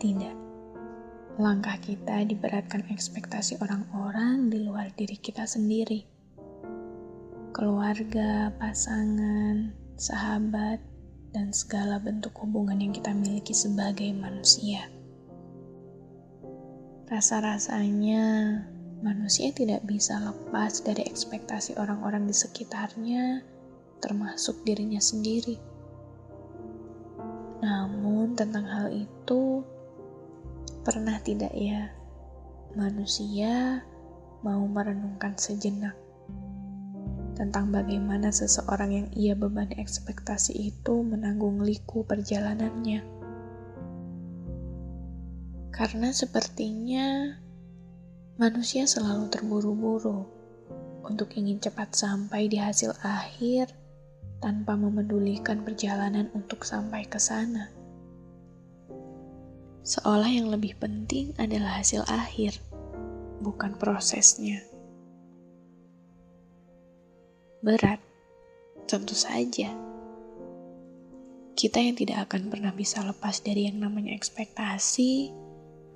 tidak langkah kita diberatkan ekspektasi orang-orang di luar diri kita sendiri? Keluarga, pasangan, sahabat, dan segala bentuk hubungan yang kita miliki sebagai manusia. Rasa-rasanya manusia tidak bisa lepas dari ekspektasi orang-orang di sekitarnya, termasuk dirinya sendiri. Namun, tentang hal itu, pernah tidak ya manusia mau merenungkan sejenak tentang bagaimana seseorang yang ia bebani ekspektasi itu menanggung liku perjalanannya? Karena sepertinya manusia selalu terburu-buru untuk ingin cepat sampai di hasil akhir tanpa memedulikan perjalanan untuk sampai ke sana. Seolah yang lebih penting adalah hasil akhir, bukan prosesnya. Berat, tentu saja. Kita yang tidak akan pernah bisa lepas dari yang namanya ekspektasi,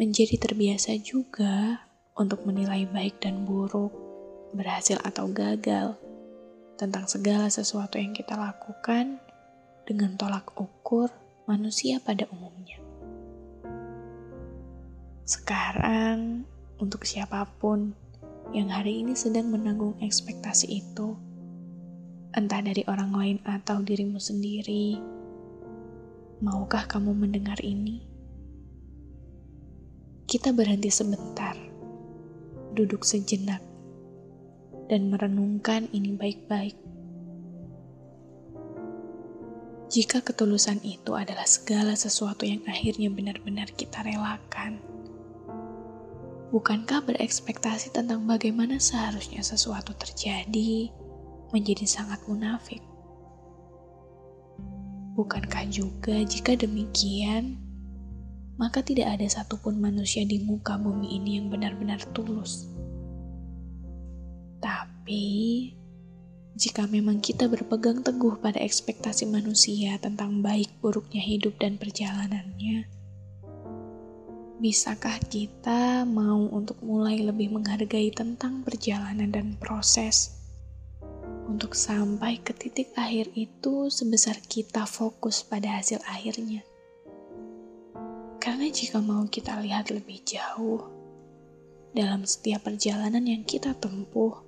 menjadi terbiasa juga untuk menilai baik dan buruk, berhasil atau gagal tentang segala sesuatu yang kita lakukan dengan tolak ukur manusia pada umumnya. Sekarang, untuk siapa pun yang hari ini sedang menanggung ekspektasi itu, entah dari orang lain atau dirimu sendiri, maukah kamu mendengar ini? Kita berhenti sebentar, duduk sejenak, dan merenungkan ini baik-baik. Jika ketulusan itu adalah segala sesuatu yang akhirnya benar-benar kita relakan, bukankah berekspektasi tentang bagaimana seharusnya sesuatu terjadi menjadi sangat munafik? Bukankah juga jika demikian, maka tidak ada satupun manusia di muka bumi ini yang benar-benar tulus? Tapi, jika memang kita berpegang teguh pada ekspektasi manusia tentang baik buruknya hidup dan perjalanannya, bisakah kita mau untuk mulai lebih menghargai tentang perjalanan dan proses untuk sampai ke titik akhir itu sebesar kita fokus pada hasil akhirnya? Karena jika mau kita lihat lebih jauh, dalam setiap perjalanan yang kita tempuh,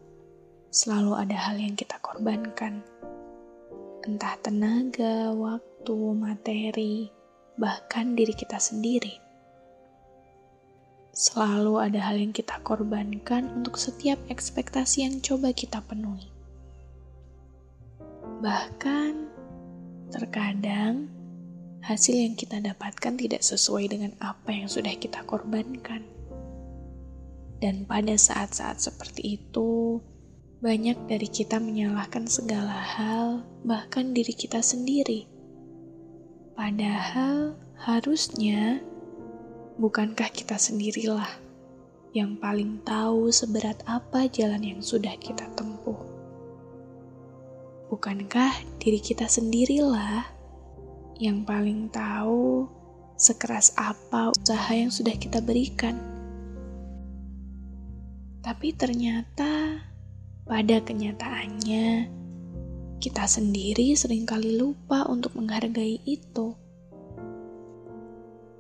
selalu ada hal yang kita korbankan. Entah tenaga, waktu, materi, bahkan diri kita sendiri. Selalu ada hal yang kita korbankan untuk setiap ekspektasi yang coba kita penuhi. Bahkan, terkadang hasil yang kita dapatkan tidak sesuai dengan apa yang sudah kita korbankan. Dan pada saat-saat seperti itu, banyak dari kita menyalahkan segala hal, bahkan diri kita sendiri. Padahal harusnya bukankah kita sendirilah yang paling tahu seberat apa jalan yang sudah kita tempuh. Bukankah diri kita sendirilah yang paling tahu sekeras apa usaha yang sudah kita berikan. Tapi ternyata pada kenyataannya, kita sendiri sering kali lupa untuk menghargai itu.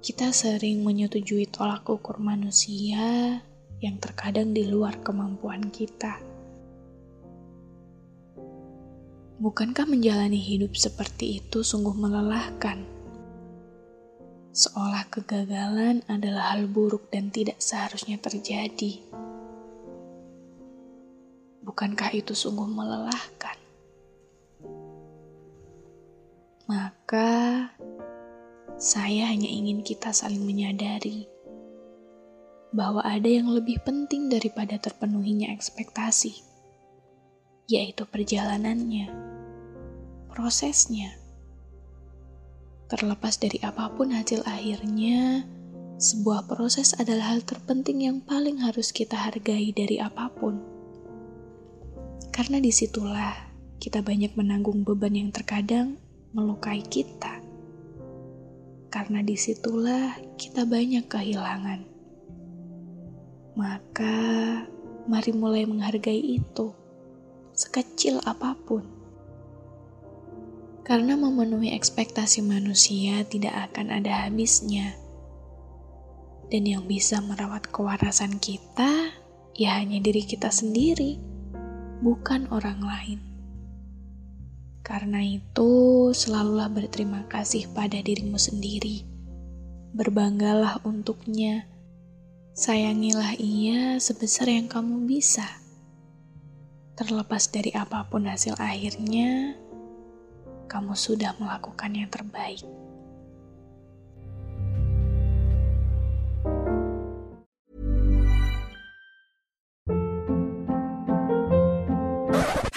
Kita sering menyetujui tolak ukur manusia yang terkadang di luar kemampuan kita. Bukankah menjalani hidup seperti itu sungguh melelahkan? Seolah kegagalan adalah hal buruk dan tidak seharusnya terjadi. Bukankah itu sungguh melelahkan? Maka, saya hanya ingin kita saling menyadari bahwa ada yang lebih penting daripada terpenuhinya ekspektasi, yaitu perjalanannya, prosesnya. Terlepas dari apa pun hasil akhirnya, sebuah proses adalah hal terpenting yang paling harus kita hargai dari apa pun. Karena di situlah kita banyak menanggung beban yang terkadang melukai kita. Karena di situlah kita banyak kehilangan. Maka, mari mulai menghargai itu, sekecil apa pun. Karena memenuhi ekspektasi manusia tidak akan ada habisnya dan yang bisa merawat kewarasan kita ya hanya diri kita sendiri, bukan orang lain. Karena itu, selalulah berterima kasih pada dirimu sendiri. Berbanggalah untuknya. Sayangilah ia sebesar yang kamu bisa. Terlepas dari apa pun hasil akhirnya, kamu sudah melakukan yang terbaik.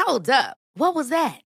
Hold up. What was that?